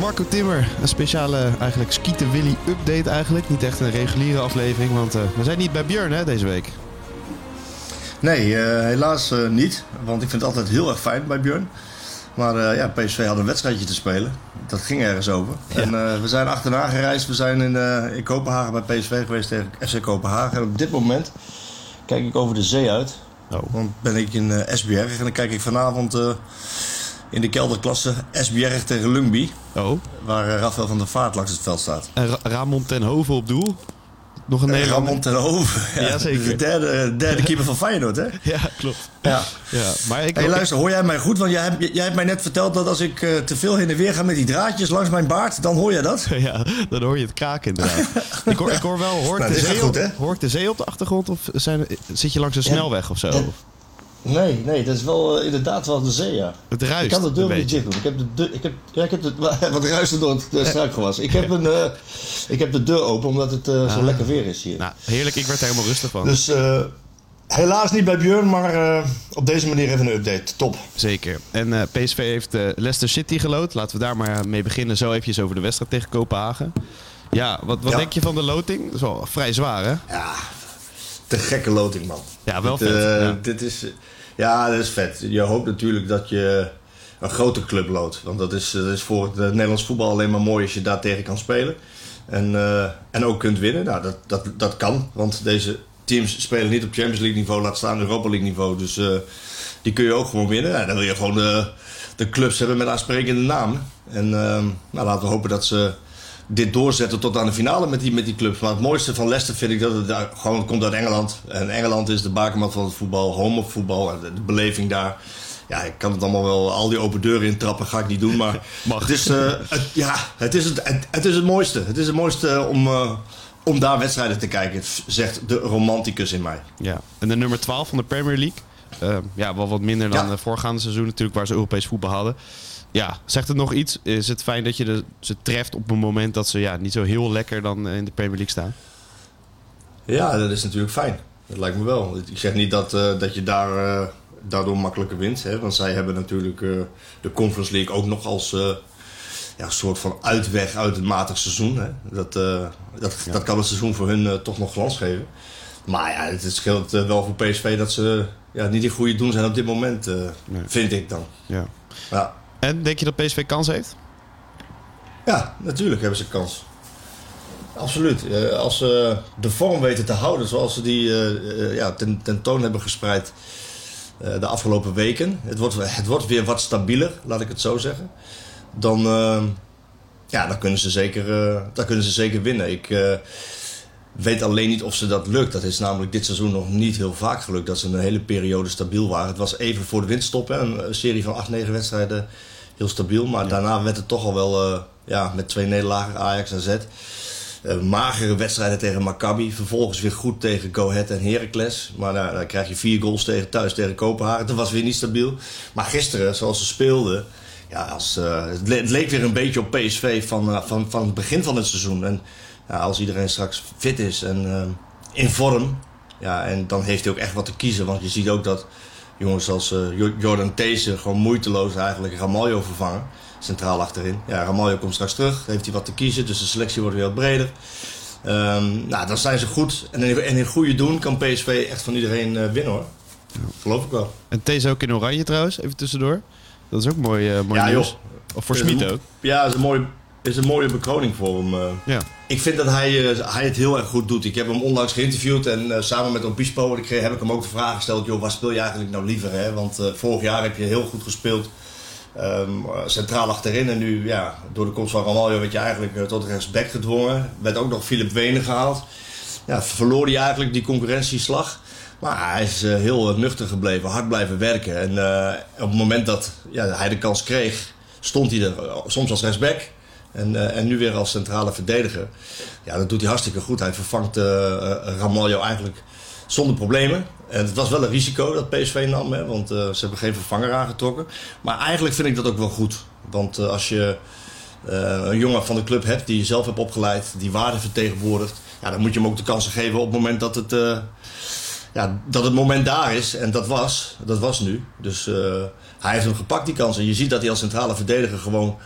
Marco Timmer, een speciale eigenlijk Skieten Willy update eigenlijk. Niet echt een reguliere aflevering, want uh, we zijn niet bij Björn hè, deze week. Nee, uh, helaas uh, niet. Want ik vind het altijd heel erg fijn bij Björn. Maar ja, PSV had een wedstrijdje te spelen. Dat ging ergens over. Ja. En we zijn achterna gereisd. We zijn in, in Kopenhagen bij PSV geweest tegen FC Kopenhagen. En op dit moment kijk ik over de zee uit. Oh. Want ben ik in Esbjerg en dan kijk ik vanavond in de kelderklasse Esbjerg tegen Lungby. Oh. Waar Rafael van der Vaart langs het veld staat. En Ra Ramon ten Hoven op doel? Nog een Nederlander. Ramon ten Hoven. Ja, zeker. De derde, derde keeper van Feyenoord, hè? Ja, klopt. Ja. ja maar ik hey, luister, hoor jij mij goed? Want jij hebt, jij hebt mij net verteld dat als ik uh, te veel heen en weer ga met die draadjes langs mijn baard, dan hoor jij dat? Ja, dan hoor je het kraken inderdaad. ik, hoor, ik hoor wel, hoor ik, nou, de zee goed, op, hoor ik de zee op de achtergrond of zijn, zit je langs een snelweg of zo? Nee, nee, dat is wel uh, inderdaad wel de zee, ja. Het ruist Ik kan de deur niet dicht doen. Ik heb de deur, ik heb, ja, ik heb de, wat ruist door het struikgewas. Ik heb, een, uh, ik heb de deur open omdat het uh, zo ah. lekker weer is hier. Nou, heerlijk. Ik werd er helemaal rustig van. Dus helaas niet bij Björn, maar op deze manier even een update. Top. Zeker. En PSV heeft Leicester City gelood. Laten we daar maar mee beginnen. Zo even over de wedstrijd tegen Kopenhagen. Ja, wat, wat Ja. denk je van de loting? Dat is wel vrij zwaar, hè? Ja, te gekke loting, man. Ja, wel dit, vet. eh, ja. Dit is, ja, dat is vet. Je hoopt natuurlijk dat je een grote club loodt. Want dat is, dat is voor het Nederlands voetbal alleen maar mooi als je daar tegen kan spelen. En, eh, en ook kunt winnen. Nou, dat, dat, dat kan. Want deze teams spelen niet op Champions League niveau, laat staan Europa League niveau. Dus eh, die kun je ook gewoon winnen. Ja, dan wil je gewoon de, de clubs hebben met aansprekende namen. En ehm, nou, laten we hopen dat ze dit doorzetten tot aan de finale met die, met die clubs. Maar het mooiste van Leicester vind ik dat het daar gewoon komt uit Engeland. En Engeland is de bakermat van het voetbal, home of voetbal, de, beleving daar. Ja, ik kan het allemaal wel, al die open deuren intrappen ga ik niet doen, maar Mag. het is, eh, het, ja, het, is het, het, het is het mooiste. Het is het mooiste om, eh, om daar wedstrijden te kijken, zegt de romanticus in mij. Ja. En de nummer 12 van de Premier League. Eh, ja, wel wat minder dan Ja. de voorgaande seizoen natuurlijk, waar ze Europees voetbal hadden. Ja, zegt het nog iets? Is het fijn dat je de, ze treft op een moment dat ze ja, niet zo heel lekker dan in de Premier League staan? Ja, dat is natuurlijk fijn. Dat lijkt me wel. Ik zeg niet dat, eh, dat je daar, eh, daardoor makkelijker wint. Hè? Want zij hebben natuurlijk eh, de Conference League ook nog als eh, ja, soort van uitweg uit het matig seizoen. Hè? Dat, eh, dat, dat kan het seizoen voor hun eh, toch nog glans geven. Maar ja, het scheelt eh, wel voor PSV dat ze ja, niet in goede doen zijn op dit moment, eh, Nee. vind ik dan. Ja. Ja. En denk je dat PSV kans heeft? Ja, natuurlijk hebben ze kans. Absoluut. Eh, als ze de vorm weten te houden zoals ze die eh, eh, ja, ten, toon hebben gespreid de afgelopen weken. Het wordt, het wordt weer wat stabieler, laat ik het zo zeggen. Dan, eh, ja, dan, kunnen, ze zeker, dan kunnen ze zeker winnen. Ik weet alleen niet of ze dat lukt. Dat is namelijk dit seizoen nog niet heel vaak gelukt. Dat ze een hele periode stabiel waren. Het was even voor de een, een serie van 8, 9 wedstrijden heel stabiel. Maar daarna werd het toch al wel eh, ja, met twee nederlagen, Ajax en Z. Eh, magere wedstrijden tegen Maccabi. Vervolgens weer goed tegen Go Ahead en Heracles. Maar daar, krijg je vier goals tegen, thuis tegen Kopenhagen. Dat was weer niet stabiel. Maar gisteren, zoals ze speelden... Ja, als, eh, het, le- het leek weer een beetje op PSV van, van, van het begin van het seizoen. En ja, als iedereen straks fit is en in vorm... Ja, en dan heeft hij ook echt wat te kiezen. Want je ziet ook dat jongens als eh, Jo- Jordan Theesen... gewoon moeiteloos eigenlijk Ramaljo vervangen. Centraal achterin. Ja, Ramaljo komt straks terug. Heeft hij wat te kiezen. Dus de selectie wordt weer wat breder. Ehm, nou, dan zijn ze goed. En in, en in goede doen kan PSV echt van iedereen eh, winnen hoor. Geloof ik wel. En These ook in oranje trouwens, even tussendoor. Dat is ook mooi, eh mooi Ja, nieuws. joh. Of voor Smit ook. Ja, is een, mooi, is een mooie bekroning voor hem. eh. Ja. Ik vind dat hij, eh, hij het heel erg goed doet. Ik heb hem onlangs geïnterviewd en eh, samen met Obispo ik heb ik hem ook de vraag gesteld: joh, waar speel je eigenlijk nou liever? Hè? Want vorig jaar heb je heel goed gespeeld. ehm, centraal achterin en nu, ja, door de komst van Ramaljo werd je eigenlijk tot rechtsback gedwongen. Werd ook nog Philip Wenen gehaald. Ja, verloor hij eigenlijk die concurrentieslag. Maar hij is heel nuchter gebleven, hard blijven werken. En op het moment dat ja, hij de kans kreeg, stond hij er soms als rechtsback. En, uh, en nu weer als centrale verdediger. Ja, dat doet hij hartstikke goed. Hij vervangt uh, Ramaljo eigenlijk zonder problemen. En het was wel een risico dat PSV nam, hè, want ze hebben geen vervanger aangetrokken. Maar eigenlijk vind ik dat ook wel goed. Want als je een jongen van de club hebt die je zelf hebt opgeleid, die waarde vertegenwoordigt, ja, dan moet je hem ook de kansen geven op het moment dat het, ja, dat het moment daar is. En dat was, dat was nu. Dus hij heeft hem gepakt, die kansen. Je ziet dat hij als centrale verdediger gewoon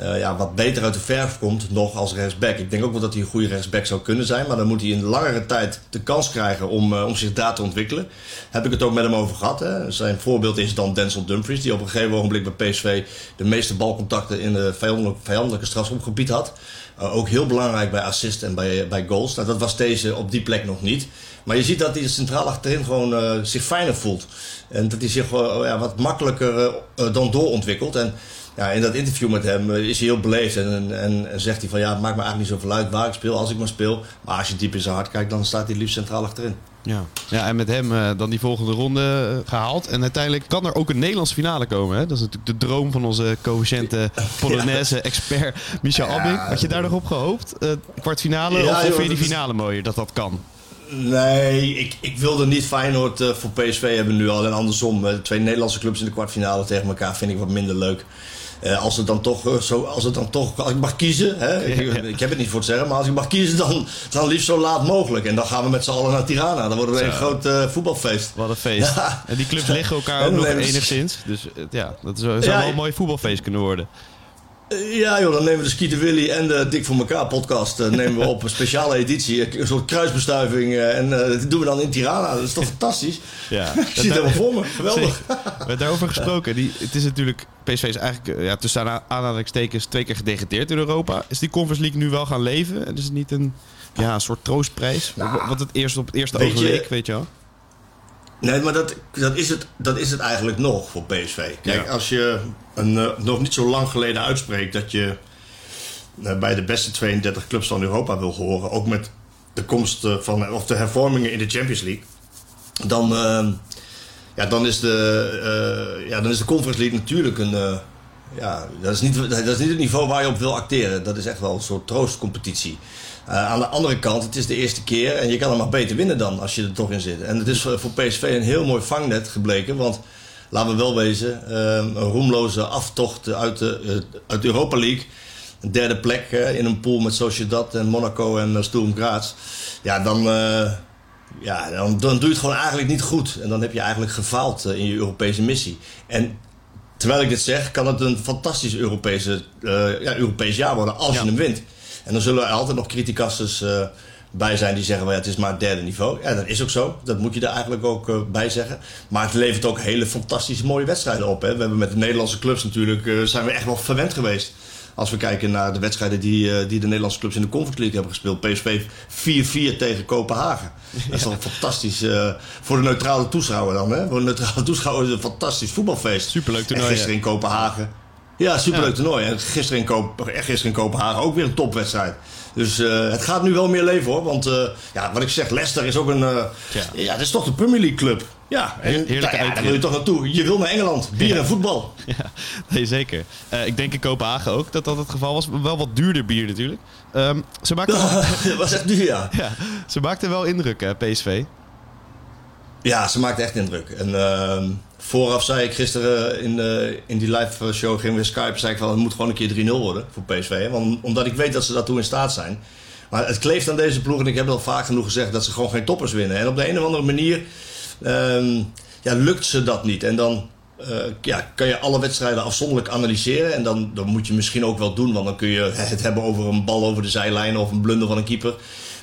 uh, ja, wat beter uit de verf komt nog als rechtsback. Ik denk ook wel dat hij een goede rechtsback zou kunnen zijn. Maar dan moet hij in langere tijd de kans krijgen om, uh, om zich daar te ontwikkelen. Heb ik het ook met hem over gehad. Hè. Zijn voorbeeld is dan Denzel Dumfries. Die op een gegeven ogenblik bij PSV de meeste balcontacten in de vijandelijke, vijandelijke strafschopgebied had. Uh, ook heel belangrijk bij assist en bij, bij goals. Nou, dat was deze op die plek nog niet. Maar je ziet dat hij centraal achterin gewoon zich fijner voelt. En dat hij zich ja, wat makkelijker dan doorontwikkelt. En ja, in dat interview met hem eh, is hij heel beleefd en, en, en, zegt hij van ja, het maakt me eigenlijk niet zoveel uit waar ik speel, als ik maar speel. Maar als je diep in zijn hart kijkt, dan staat hij liefst centraal achterin. Ja, ja en met hem uh, dan die volgende ronde uh, gehaald. En uiteindelijk kan er ook een Nederlandse finale komen. Hè? Dat is natuurlijk de droom van onze coëfficiënte Polonaise-expert Michel ja, Abing. Had je daar nog op gehoopt? Uh, kwartfinale? Ja, of joh, vind je die finale mooier dat dat kan? Nee, ik, ik wilde niet Feyenoord voor PSV hebben nu al. En andersom, twee Nederlandse clubs in de kwartfinale tegen elkaar vind ik wat minder leuk. Uh, als het dan toch uh, zo, als het dan toch, als ik mag kiezen, hè, ik, ik, heb het niet voor te zeggen, maar als ik mag kiezen, dan, dan liefst zo laat mogelijk. En dan gaan we met z'n allen naar Tirana. Dan wordt het een groot uh, voetbalfeest. Wat een feest. Ja. En die clubs liggen elkaar ook nog enigszins. Dus ja, dat zou, zou ja, wel een mooi voetbalfeest kunnen worden. Ja joh, dan nemen we de Skeeter Willy en de Dik voor elkaar podcast uh, nemen we op een speciale editie. Een soort kruisbestuiving. En dat doen we dan in Tirana. Dat is toch fantastisch? Ja. Ik zie het helemaal voor me. Geweldig. We hebben daarover gesproken. Die, het is natuurlijk... PSV is eigenlijk ja, tussen aanhalingstekens twee keer gedegradeerd in Europa. Is die Conference League nu wel gaan leven? En is het niet een, ja, een soort troostprijs? Nou, wat het eerst op het eerste oog leek, weet je wel? Nee, maar dat, dat, is het, dat is het eigenlijk nog voor PSV. Kijk, ja. als je een, uh, nog niet zo lang geleden uitspreekt dat je uh, bij de beste 32 clubs van Europa wil horen, ook met de komst uh, van, of de hervormingen in de Champions League, dan, ja, dan, is, de, ja, dan is de Conference League natuurlijk een. ja, dat is, niet, dat is niet het niveau waar je op wil acteren. Dat is echt wel een soort troostcompetitie. Uh, aan de andere kant, het is de eerste keer en je kan er maar beter winnen dan als je er toch in zit. En het is voor PSV een heel mooi vangnet gebleken, want laten we wel wezen, uh, een roemloze aftocht uit de, uh, uit de Europa League. Een derde plek in een pool met Sociedad en Monaco en Sturm Graz. Ja, dan, ja dan, dan doe je het gewoon eigenlijk niet goed. En dan heb je eigenlijk gefaald in je Europese missie. En terwijl ik dit zeg, kan het een fantastisch Europese, ja, Europees jaar worden als ja. je hem wint. En dan zullen er altijd nog criticasters uh, bij zijn die zeggen: well, ja, het is maar het derde niveau. Ja, dat is ook zo. Dat moet je er eigenlijk ook uh, bij zeggen. Maar het levert ook hele fantastische mooie wedstrijden op. Hè. We hebben met de Nederlandse clubs natuurlijk uh, zijn we echt wel verwend geweest. Als we kijken naar de wedstrijden die, die de Nederlandse clubs in de Conference League hebben gespeeld. PSV 4-4 tegen Kopenhagen. Dat is toch fantastisch voor de neutrale toeschouwer dan. Hè? Voor de neutrale toeschouwer is het een fantastisch voetbalfeest. Superleuk toernooi. En gisteren in Kopenhagen. Ja, superleuk toernooi. En gisteren in, Koop, gisteren in Kopenhagen ook weer een topwedstrijd. Dus uh, het gaat nu wel meer leven hoor. Want uh, ja, wat ik zeg, Leicester is ook een. Uh, ja. ja, het is toch de Premier League club. Ja, en, Heerlijke ja, daar wil je toch naartoe. Je wil naar Engeland. Bier ja. en voetbal. Ja, nee, zeker. ik denk in Kopenhagen ook dat dat het geval was. Wel wat duurder bier natuurlijk. Um, ze maakte dat was echt duur, ja. ja. Ze maakte wel indruk, hè, PSV. Ja, ze maakte echt indruk. En ehm, vooraf zei ik gisteren in, uh, in die live show, gingen we Skype, zei ik van het moet gewoon een keer 3-0 worden voor PSV. Want, omdat ik weet dat ze daartoe in staat zijn. Maar het kleeft aan deze ploeg en ik heb al vaak genoeg gezegd dat ze gewoon geen toppers winnen. En op de een of andere manier um, ja, lukt ze dat niet. En dan uh, ja, kan je alle wedstrijden afzonderlijk analyseren. En dan, dan moet je misschien ook wel doen, want dan kun je het hebben over een bal over de zijlijn of een blunder van een keeper.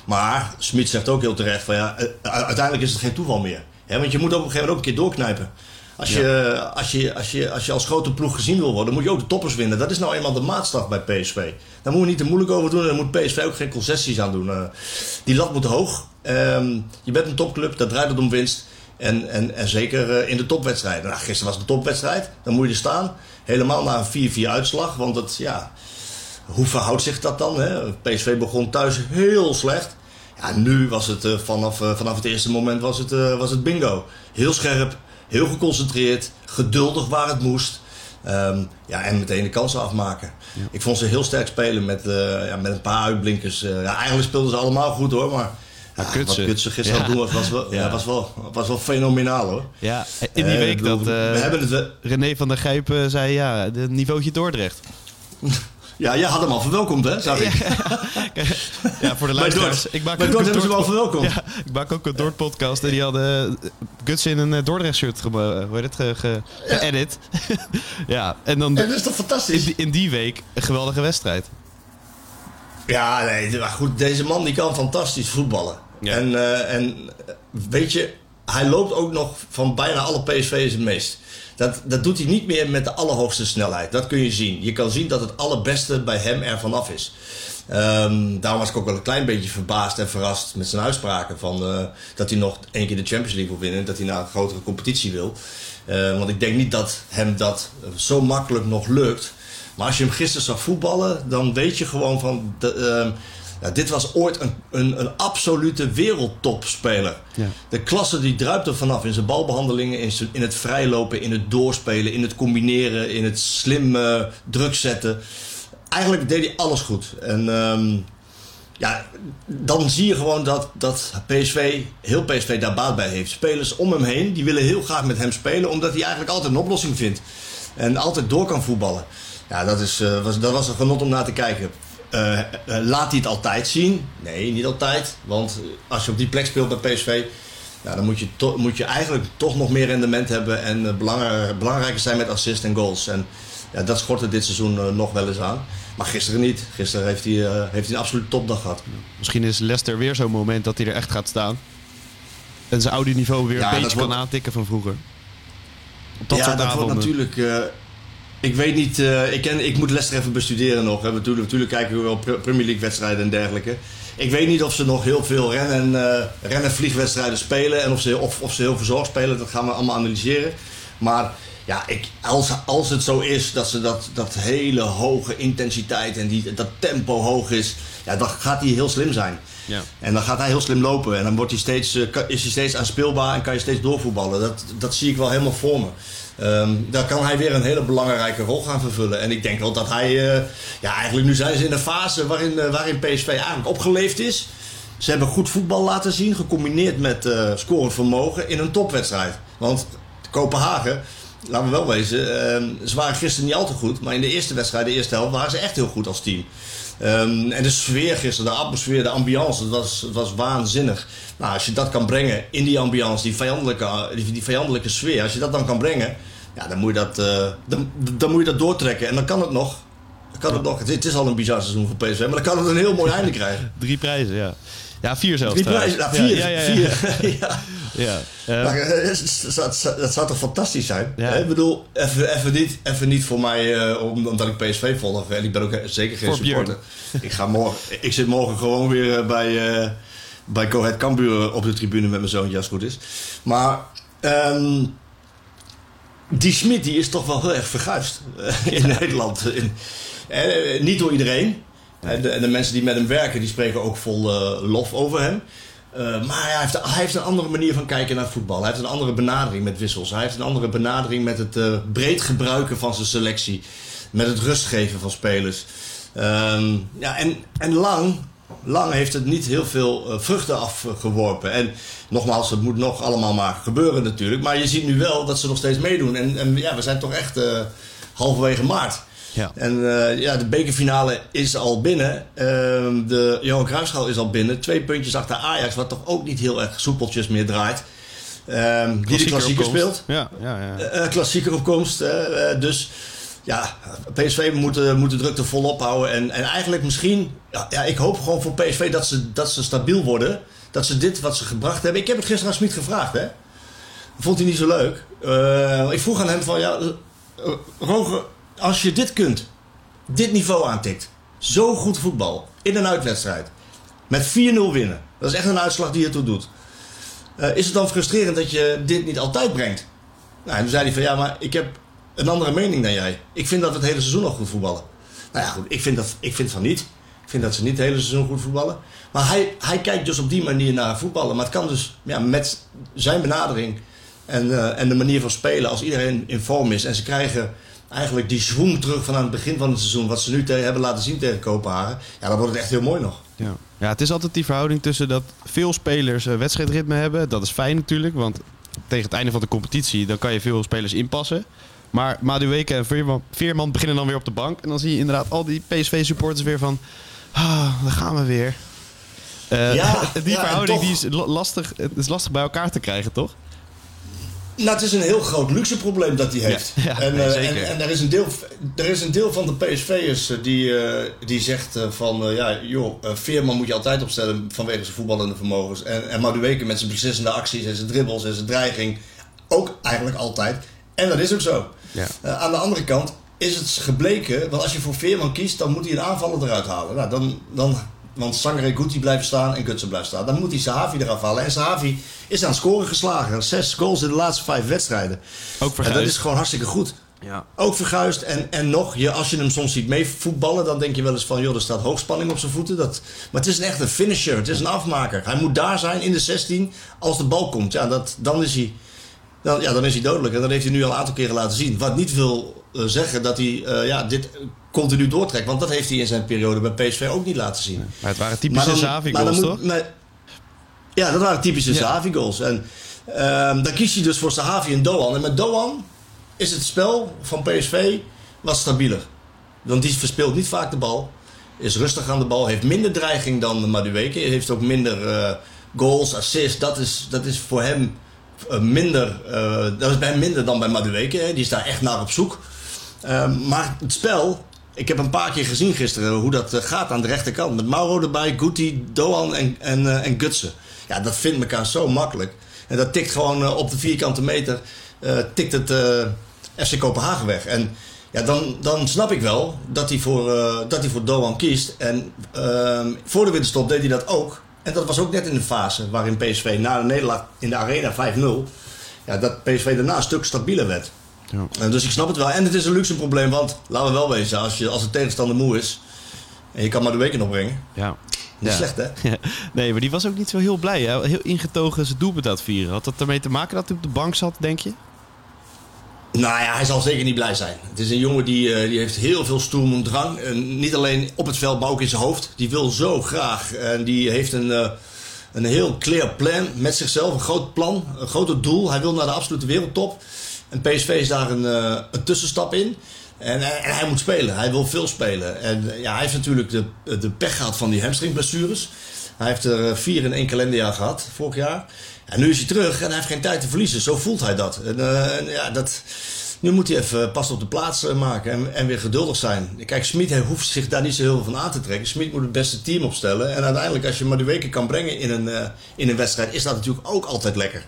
Maar Smit zegt ook heel terecht van ja, uiteindelijk is het geen toeval meer. He, want je moet op een gegeven moment ook een keer doorknijpen. Als je, als, je, als, je, als je als grote ploeg gezien wil worden, moet je ook de toppers winnen. Dat is nou eenmaal de maatstaf bij PSV. Daar moeten we niet te moeilijk over doen en daar moet PSV ook geen concessies aan doen. Uh, die lat moet hoog. Um, je bent een topclub, dat draait het om winst. En, en, en zeker uh, in de topwedstrijden. Nou, gisteren was de topwedstrijd, dan moet je er staan. Helemaal na een 4-4 uitslag. Want het, ja, hoe verhoudt zich dat dan? Hè? PSV begon thuis heel slecht. Ja, nu was het uh, vanaf, uh, vanaf het eerste moment was het, uh, was het bingo. Heel scherp, heel geconcentreerd, geduldig waar het moest. Ehm, ja, en meteen de kansen afmaken. Ik vond ze heel sterk spelen met, eh, ja, met een paar uitblinkers. Eh, ja, eigenlijk speelden ze allemaal goed hoor, maar ja, Gutsen. wat Gutsen gisteren Ja. doen was, was, wel, ja. Was, wel, was wel fenomenaal hoor. Ja, in die Eh, week bedoel, dat we eh, hebben het, René van der Gijpen zei, ja, het niveautje Dordrecht. ja, jij had hem al verwelkomd hè, zag ik. Ja, voor de luisteraars. Ik maak Bij Dort hebben ze hem al verwelkomd. Ja, ik maak ook een Dort podcast en die hadden eh, Guts in een eh, Dordrecht shirt ge, hoe heet het, ge, ge, geëdit. ja, en dan En dat is toch in fantastisch? die, in die week een geweldige wedstrijd. Ja, nee, maar goed, deze man die kan fantastisch voetballen. Ja. En, eh, en eh, weet je, hij loopt ook nog van bijna alle PSV's het meest. Dat, dat doet hij niet meer met de allerhoogste snelheid. Dat kun je zien. Je kan zien dat het allerbeste bij hem er vanaf is. Ehm, daarom was ik ook wel een klein beetje verbaasd en verrast met zijn uitspraken. Van, eh, dat hij nog één keer de Champions League wil winnen. En dat hij naar een grotere competitie wil. Eh, want ik denk niet dat hem dat zo makkelijk nog lukt. Maar als je hem gisteren zag voetballen, dan weet je gewoon van. De, ehm, ja, dit was ooit een, een, een absolute wereldtopspeler. Ja. De klasse die druipt er vanaf in zijn balbehandelingen, in, zijn, in het vrijlopen, in het doorspelen, in het combineren, in het slim druk zetten. Eigenlijk deed hij alles goed. En ehm, ja, dan zie je gewoon dat, dat PSV, heel PSV daar baat bij heeft. Spelers om hem heen, die willen heel graag met hem spelen, omdat hij eigenlijk altijd een oplossing vindt. En altijd door kan voetballen. Ja, dat, is, eh, was, dat was een genot om naar te kijken. Eh, eh, laat hij het altijd zien? Nee, niet altijd. Want als je op die plek speelt bij PSV, ja, dan moet je, to- moet je eigenlijk toch nog meer rendement hebben en eh, belangrijk, belangrijker zijn met assist en goals. En ja, dat schort er dit seizoen eh, nog wel eens aan. Maar gisteren niet. Gisteren heeft hij, eh, heeft hij een absolute topdag gehad. Misschien is Leicester weer zo'n moment dat hij er echt gaat staan. En zijn oude niveau weer Ja, een beetje wordt- kan aantikken van vroeger. Op dat ja, soort dat avonden. wordt natuurlijk. Ik weet niet. eh, ik, ken, ik moet Leicester even bestuderen nog. Hè. We Natuurlijk, natuurlijk kijken we wel Pre- Premier League wedstrijden en dergelijke. Ik weet niet of ze nog heel veel ren- en, eh, ren- en vliegwedstrijden spelen. En of ze, of, of ze heel verzorgd spelen. Dat gaan we allemaal analyseren. Maar ja, ik, als, als het zo is dat ze dat, dat hele hoge intensiteit en die, dat tempo hoog is. Ja, dan gaat hij heel slim zijn. Ja. En dan gaat hij heel slim lopen. En dan wordt hij steeds, eh, is hij steeds aanspeelbaar en kan je steeds doorvoetballen. Dat, dat zie ik wel helemaal voor me. Ehm daar kan hij weer een hele belangrijke rol gaan vervullen. En ik denk wel dat hij... eh, ja, eigenlijk nu zijn ze in een fase waarin, eh, waarin PSV eigenlijk opgeleefd is. Ze hebben goed voetbal laten zien, gecombineerd met eh scorend vermogen in een topwedstrijd. Want Kopenhagen, laten we wel wezen, ehm, ze waren gisteren niet al te goed. Maar in de eerste wedstrijd, de eerste helft, waren ze echt heel goed als team. Ehm, en de sfeer gisteren, de atmosfeer, de ambiance, dat was, was waanzinnig. Nou, als je dat kan brengen in die ambiance, die vijandelijke, die, die vijandelijke sfeer, als je dat dan kan brengen, ja, dan, moet je dat, eh, dan, dan moet je dat doortrekken. En dan kan het nog. Dan kan het, nog. Het, is- het is al een bizar seizoen voor PSV, maar dan kan het een heel mooi einde krijgen. Drie prijzen, ja. Ja, vier zelfs. Drie prijzen, nou, vier. Ja, ja, ja, vier. ja. Maar, eh, dat, zou- toch fantastisch zijn? Ja. Ik bedoel, even, even, niet, even niet voor mij, eh, om- omdat ik PSV volg. En ik ben ook zeker geen Voor Björn. supporter. Ik, ga morgen, ik zit morgen gewoon weer eh, bij, eh bij Go Ahead Cambuur op de tribune met mijn zoontje, als het goed is. Maar ehm, die Smit die is toch wel heel erg verguisd in Nederland. In, niet door iedereen. En de, de mensen die met hem werken, die spreken ook vol lof over hem. Eh, maar hij heeft, hij heeft een andere manier van kijken naar voetbal. Hij heeft een andere benadering met wissels. Hij heeft een andere benadering met het eh, breed gebruiken van zijn selectie. Met het rustgeven van spelers. Ehm, ja, en, en lang, lang heeft het niet heel veel eh, vruchten afgeworpen. En nogmaals, het moet nog allemaal maar gebeuren natuurlijk. Maar je ziet nu wel dat ze nog steeds meedoen. En, en ja, we zijn toch echt halverwege maart. Ja. En eh, ja, de bekerfinale is al binnen. Ehm, de Johan Cruijffschaal is al binnen. Twee puntjes achter Ajax, wat toch ook niet heel erg soepeltjes meer draait. Ehm, die de klassieker speelt. Ja, ja, ja. Eh, klassieker opkomst. eh, eh, dus ja, PSV moet, eh, moet de drukte volop houden. En, en eigenlijk misschien... Ja, ja, ik hoop gewoon voor PSV dat ze, dat ze stabiel worden. Dat ze dit wat ze gebracht hebben... Ik heb het gisteren aan Smit gevraagd, hè. Vond hij niet zo leuk. Eh, ik vroeg aan hem van... Ja, eh, Roger, als je dit kunt... Dit niveau aantikt... Zo goed voetbal. In een uitwedstrijd. Met 4-0 winnen. Dat is echt een uitslag die je toe doet. Eh, is het dan frustrerend dat je dit niet altijd brengt? Nou, en toen zei hij van ja, maar ik heb een andere mening dan jij. Ik vind dat we het hele seizoen al goed voetballen. Nou ja, goed, ik vind, dat, ik vind van niet. Ik vind dat ze niet het hele seizoen goed voetballen. Maar hij, hij kijkt dus op die manier naar voetballen. Maar het kan dus ja, met zijn benadering en, eh, en de manier van spelen, als iedereen in vorm is en ze krijgen eigenlijk die schwung terug van aan het begin van het seizoen. Wat ze nu hebben laten zien tegen Kopenhagen. Ja, dan wordt het echt heel mooi nog. Ja. ja, het is altijd die verhouding tussen dat veel spelers eh, wedstrijdritme hebben. Dat is fijn natuurlijk, want tegen het einde van de competitie dan kan je veel spelers inpassen. Maar Madueke en Veerman, Veerman beginnen dan weer op de bank. En dan zie je inderdaad al die PSV-supporters weer van... Ah, daar gaan we weer. Eh, Ja, die ja, verhouding die is la- lastig, het is lastig bij elkaar te krijgen, toch? Nou, het is een heel groot luxe probleem dat hij heeft. Ja, ja, en, nee, eh, en, en er, is een deel, er is een deel van de PSV'ers eh, die, eh, die zegt van... ja, joh, Veerman moet je altijd opstellen vanwege zijn voetballende vermogens. En, en Madueke met zijn beslissende acties en zijn dribbles en zijn dreiging. Ook eigenlijk altijd. En dat is ook zo. Ja. Aan de andere kant is het gebleken... Want als je voor Veerman kiest, dan moet hij een aanvaller eruit halen. Nou, dan... dan want Sangre Guti blijft staan en Gutsen blijft staan. Dan moet hij Sahavi eraf halen. En Sahavi is aan het scoren geslagen. Zes goals in de laatste vijf wedstrijden. Ook En verguisd. dat is gewoon hartstikke goed. Ja. Ook verguisd. En, en nog, je, als je hem soms ziet meevoetballen, dan denk je wel eens van... joh, er staat hoogspanning op zijn voeten. Dat, maar het is een echte finisher. Het is een afmaker. Hij moet daar zijn in de 16 als de bal komt. Ja, dat, dan, is hij, dan, ja, dan is hij dodelijk. En dat heeft hij nu al een aantal keren laten zien. Wat niet wil eh, zeggen dat hij eh, ja, dit continu doortrekt. Want dat heeft hij in zijn periode bij PSV ook niet laten zien. Maar het waren typische dan toch? maar- ja, dat waren typische Ja. Sahavi-goals. En ehm, dan kies je dus voor Sahavi en Doan. En met Doan is het spel van PSV wat stabieler. Want die verspeelt niet vaak de bal. Is rustig aan de bal. Heeft minder dreiging dan Madueke. Heeft ook minder eh, goals, assists. Dat is, dat is voor hem eh, minder. eh, dat is bij hem minder dan bij Madueke. Die is daar echt naar op zoek. Ehm, maar het spel, ik heb een paar keer gezien gisteren hoe dat eh, gaat aan de rechterkant. Met Mauro erbij, Guti, Doan en, en, eh, en Gutsen. Ja, dat vindt elkaar zo makkelijk. En dat tikt gewoon eh, op de vierkante meter, tikt het eh, FC Kopenhagen weg. En ja, dan, dan snap ik wel dat hij voor, dat hij voor Doan kiest. En ehm, voor de winterstop deed hij dat ook. En dat was ook net in de fase waarin PSV na de nederlaag in de Arena 5-0... Ja, dat PSV daarna een stuk stabieler werd. Ja. Eh, dus ik snap het wel. En het is een luxe probleem, want laten we wel wezen, als, je, als de tegenstander moe is en je kan maar de weken nog brengen, Ja. dat is Ja. slecht hè? Nee, maar die was ook niet zo heel blij. Hè? Heel ingetogen zijn doelpunt aan het vieren. Had dat ermee te maken dat hij op de bank zat, denk je? Nou ja, hij zal zeker niet blij zijn. Het is een jongen die, eh, die heeft heel veel stoem en drang. En niet alleen op het veld, maar ook in zijn hoofd. Die wil zo graag. En die heeft een, eh, een heel clear plan met zichzelf. Een groot plan, een groot doel. Hij wil naar de absolute wereldtop. En PSV is daar een, eh, een tussenstap in. En, eh, en hij moet spelen. Hij wil veel spelen. En eh, ja, hij heeft natuurlijk de, de pech gehad van die hamstringblessures. Hij heeft er vier in één kalenderjaar gehad, vorig jaar. En nu is hij terug en hij heeft geen tijd te verliezen. Zo voelt hij dat. En, en ja, dat nu moet hij even pas op de plaats maken en, en weer geduldig zijn. Kijk, Smit hoeft zich daar niet zo heel veel van aan te trekken. Smit moet het beste team opstellen. En uiteindelijk, als je maar de weken kan brengen in een, in een wedstrijd, is dat natuurlijk ook altijd lekker.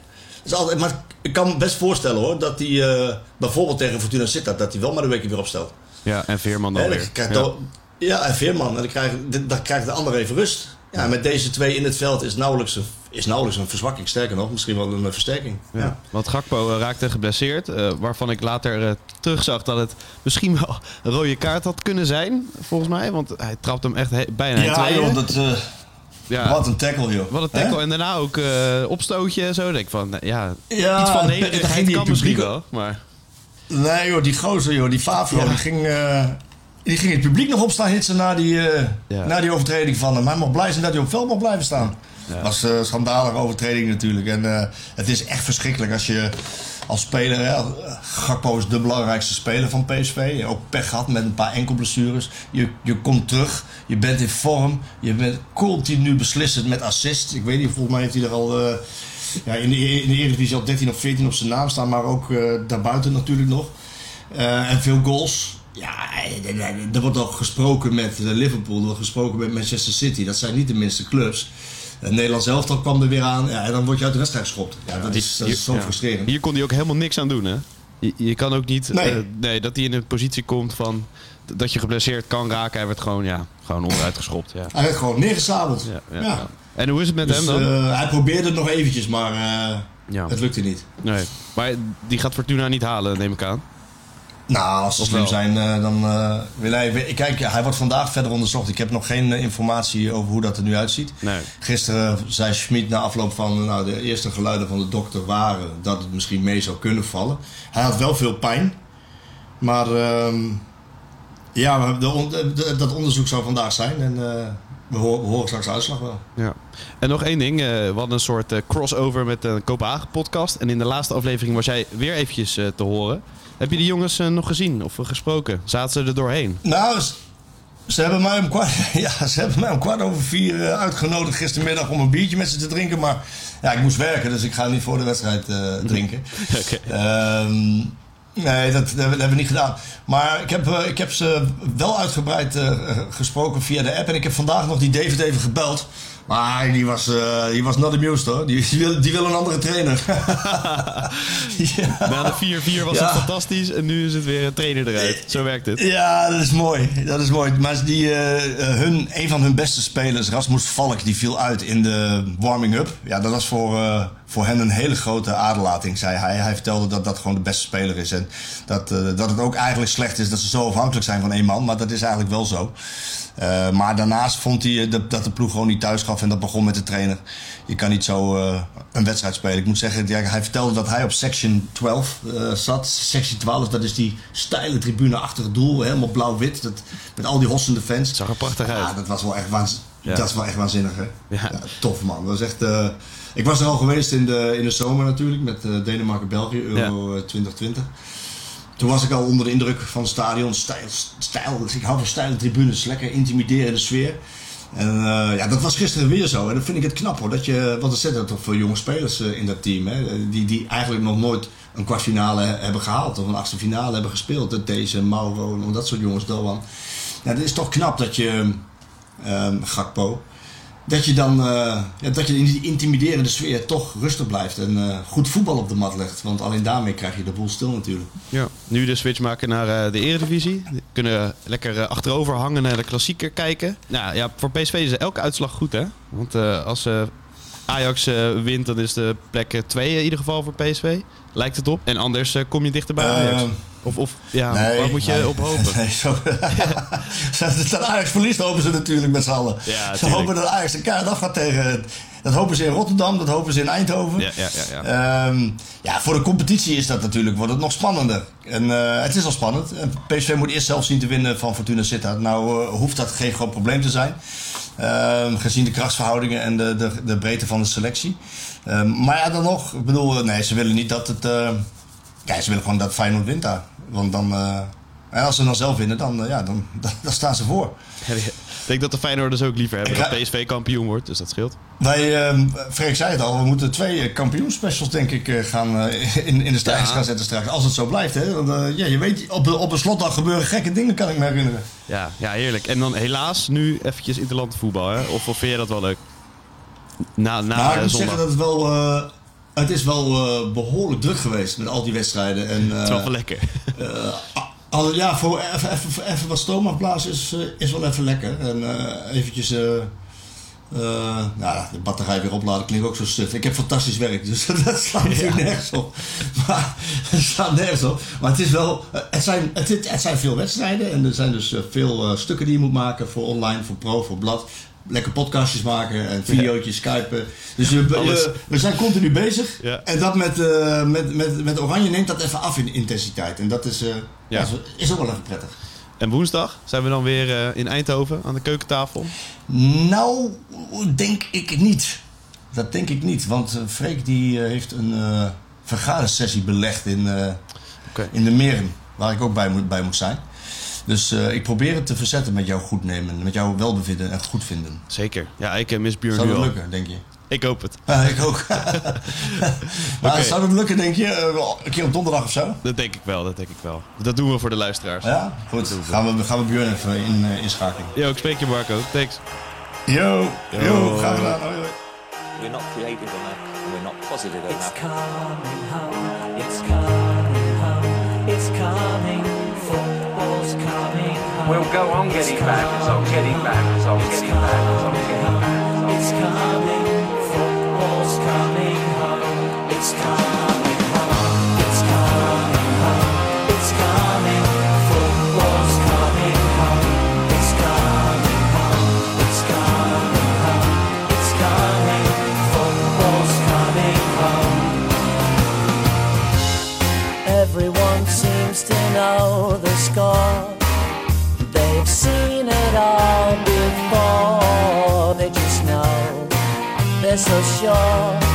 Dus altijd, maar ik kan me best voorstellen hoor, dat hij eh, bijvoorbeeld tegen Fortuna Sittard, dat hij wel maar de weken weer opstelt. Ja, en Veerman dan Hè, weer. krijgt Ja. dan- ja, en Veerman. En dan krijgt, dan krijgt de ander even rust. Ja, en met deze twee in het veld is nauwelijks, een, is nauwelijks een verzwakking. Sterker nog, misschien wel een versterking. Ja. Ja. Want Gakpo eh, raakte geblesseerd. eh, waarvan ik later eh, terugzag dat het misschien wel een rode kaart had kunnen zijn. Volgens mij. Want hij trapt hem echt bijna in tweeën. dat, eh, ja, wat een tackle joh. wat een tackle. En daarna ook eh, opstootje en zo. Dan denk ik van, ja, Ja, iets van nederigheid kan misschien wel. Maar Nee joh, die gozer joh, die Favro, Ja. die, ging, eh, die ging het publiek nog opstaan hitsen na die, Ja. na die overtreding van hem. Hij mocht blij zijn dat hij op veld mocht blijven staan. Dat was een schandalige overtreding natuurlijk. En het is echt verschrikkelijk als je als speler... Hè, Gakpo is de belangrijkste speler van PSV. Ook pech gehad met een paar enkelblessures. Je, je komt terug, je bent in vorm. Je bent continu beslissend met assist. Ik weet niet, volgens mij heeft hij er al... eh, ja, in, de, in de Eredivisie al 13 of 14 op zijn naam staan. Maar ook eh, daarbuiten natuurlijk nog. Eh, en veel goals. Ja, er- wordt al gesproken met eh, Liverpool, er wordt gesproken met Manchester City. Dat zijn niet de minste clubs. Het Nederlands elftal kwam er weer aan. Ja, en dan word je uit de wedstrijd geschopt. Ja, dat is, dat is zo frustrerend. Hier kon hij ook helemaal niks aan doen, hè? Je, je kan ook niet... Nee. eh, nee, dat hij in een positie komt van... Dat je geblesseerd kan raken. Hij werd gewoon, ja, gewoon onderuit geschopt. Ja. Hij werd gewoon neergesabeld. Ja, Ja, ja, ja. En hoe is het met Dus, hem dan? eh, hij probeerde het nog eventjes, maar eh, ja. het lukte niet. Nee. Maar die gaat Fortuna niet halen, neem ik aan. Nou, als ze slim wel? zijn, eh, dan eh, wil hij... ik- Kijk, hij wordt vandaag verder onderzocht. Ik heb nog geen eh, informatie over hoe dat er nu uitziet. Nee. Gisteren zei Schmid na afloop van... Nou, de eerste geluiden van de dokter waren dat het misschien mee zou kunnen vallen. Hij had wel veel pijn. Maar ehm, ja, we- de on- de- dat onderzoek zou vandaag zijn. En we, horen, we horen straks de uitslag wel. Ja. En nog één ding. we hadden een soort crossover met de Kopenhagen podcast. En in de laatste aflevering was jij weer eventjes te horen. Heb je die jongens eh, nog gezien of gesproken? Zaten ze er doorheen? Nou, ze, hebben mij om kwart, ja, ze hebben mij om kwart over vier eh, uitgenodigd gistermiddag om een biertje met ze te drinken. Maar ja, ik moest werken, dus ik ga niet voor de wedstrijd eh, drinken. Oké. Ehm, nee, dat, dat hebben we niet gedaan. Maar ik heb, ik heb ze wel uitgebreid gesproken via de app. En ik heb vandaag nog die David even gebeld. Maar die was, eh, die was not amused hoor. Die, die, wil, die wil een andere trainer. ja. Na de 4-4 was Ja. het fantastisch. En nu is het weer een trainer eruit. Zo werkt het. Ja, dat is mooi. Dat is mooi. Maar die, eh, hun, een van hun beste spelers, Rasmus Valk, die viel uit in de warming-up. Ja, dat was voor, eh, voor hen een hele grote aderlating, zei hij. Hij vertelde dat dat gewoon de beste speler is. En dat, eh, dat het ook eigenlijk slecht is dat ze zo afhankelijk zijn van één man. Maar dat is eigenlijk wel zo. Eh, maar daarnaast vond hij eh, dat, dat de ploeg gewoon niet thuis gaf. En dat begon met de trainer. Je kan niet zo een wedstrijd spelen. Ik moet zeggen, ja, hij vertelde dat hij op section 12 eh, zat. Section 12, dat is die steile tribune achter het doel. Helemaal blauw-wit. Dat, met al die hossende fans. Zag er prachtig uit. Ja, dat was wel echt, waanz- Ja. dat is wel echt waanzinnig. Hè? Ja. tof man. Dat was echt, ik was er al geweest in de, in de zomer natuurlijk. Met eh, Denemarken-België, Euro eh, 2020. Toen was ik al onder de indruk van het stadion. Stijl, stijl, ik hou van steile tribunes. Lekker intimiderende sfeer. En eh, ja, dat was gisteren weer zo. En dan vind ik het knap hoor. Dat je, want er zitten toch veel jonge spelers eh, in dat team. Hè? Die, die eigenlijk nog nooit een kwartfinale hebben gehaald. Of een achtste finale hebben gespeeld. Dat Deze, Mauro en dat soort jongens. Doan. Ja, het is toch knap dat je, ehm Gakpo, dat je dan eh, ja, dat je in die intimiderende sfeer toch rustig blijft. En eh, goed voetbal op de mat legt. Want alleen daarmee krijg je de boel stil natuurlijk. Ja. Nu de switch maken naar eh, de Eredivisie. We kunnen lekker achterover hangen naar de klassieker kijken. Nou ja, voor PSV is elke uitslag goed hè. Want als Ajax wint, dan is de plek 2 in ieder geval voor PSV. Lijkt het op. En anders kom je dichter bij Ajax. Of, of ja, waar moet je nee. op hopen? Nee, zo, dat Ajax verliest hopen ze natuurlijk met z'n allen. Ja, ze hopen dat Ajax een kaart af gaat tegen... Dat hopen ze in Rotterdam, dat hopen ze in Eindhoven. Ja, ja, ja, ja. Ehm, ja, voor de competitie is dat natuurlijk, wordt het nog spannender. En eh, het is al spannend. En PSV moet eerst zelf zien te winnen van Fortuna Sittard. Nou eh, hoeft dat geen groot probleem te zijn. Ehm, gezien de krachtsverhoudingen en de, de, de breedte van de selectie. Ehm, maar ja, dan nog. Ik bedoel, eh, nee, ze willen niet dat het... ja, ze willen gewoon dat Feyenoord wint daar. Want dan... eh, als ze dan zelf winnen, dan, eh, ja, dan, dan, dan staan ze voor. Ik denk dat de Feyenoorders ook liever hebben dat PSV kampioen wordt. Dus dat scheelt. Wij, ehm Freek zei het al, we moeten twee eh, kampioenspecials denk ik gaan, in, in de stijgers Ja. gaan zetten straks. Als het zo blijft. Hè? Want, ja, je weet, op, op een slotdag gebeuren gekke dingen, kan ik me herinneren. Ja, ja, heerlijk. En dan helaas nu eventjes interland voetbal. Hè? Of, of vind je dat wel leuk? Na, na maar ik moet zeggen dat het wel... eh, het is wel eh, behoorlijk druk geweest met al die wedstrijden. En, Het is wel wel lekker. eh, al- ja, voor even, even, even wat stoom afblazen is, eh, is wel even lekker. En eh, eventjes... eh, eh, nou, de batterij weer opladen klinkt ook zo suf. Ik heb fantastisch werk, dus dat slaat natuurlijk nergens op. Maar, het slaat nergens op. Maar het is wel... eh, Het zijn, het, het- zijn veel wedstrijden. En er zijn dus eh, veel eh, stukken die je moet maken voor online, voor pro, voor blad. Lekker podcastjes maken en videootjes, skypen. Dus we, we- zijn continu bezig. Ja. En dat met, eh, met, met, met Oranje neemt dat even af in intensiteit. En dat is, eh, Ja. dat is, is ook wel even prettig. En woensdag zijn we dan weer eh, in Eindhoven aan de keukentafel. Nou, denk ik niet. Dat denk ik niet. Want Freek die heeft een vergadersessie belegd in, in de Meren. Waar ik ook bij moet, bij moet zijn. Dus eh, ik probeer het te verzetten met jouw goednemen. Met jouw welbevinden en goedvinden. Zeker. Ja, ik eh, mis Björn Zou dat al. lukken, denk je? Ik hoop het. Ja, ik ook. maar Oké. zou dat lukken, denk je? Eh, een keer op donderdag of zo? Dat denk ik wel, dat denk ik wel. Dat doen we voor de luisteraars. Ja? Goed. Gaan we, gaan we Björn even in, eh, inschakelen. Yo, ik spreek je Marco. Thanks. Yo, yo, Yo. graag gedaan. Hoi, hoi. We're not creative enough. We're not positive It's enough. coming home, it's coming home, it's coming, football's coming home. We'll go on getting back, it's on getting back, on coming, getting back, it's on getting back, It's coming, football's coming home, it's coming so sure.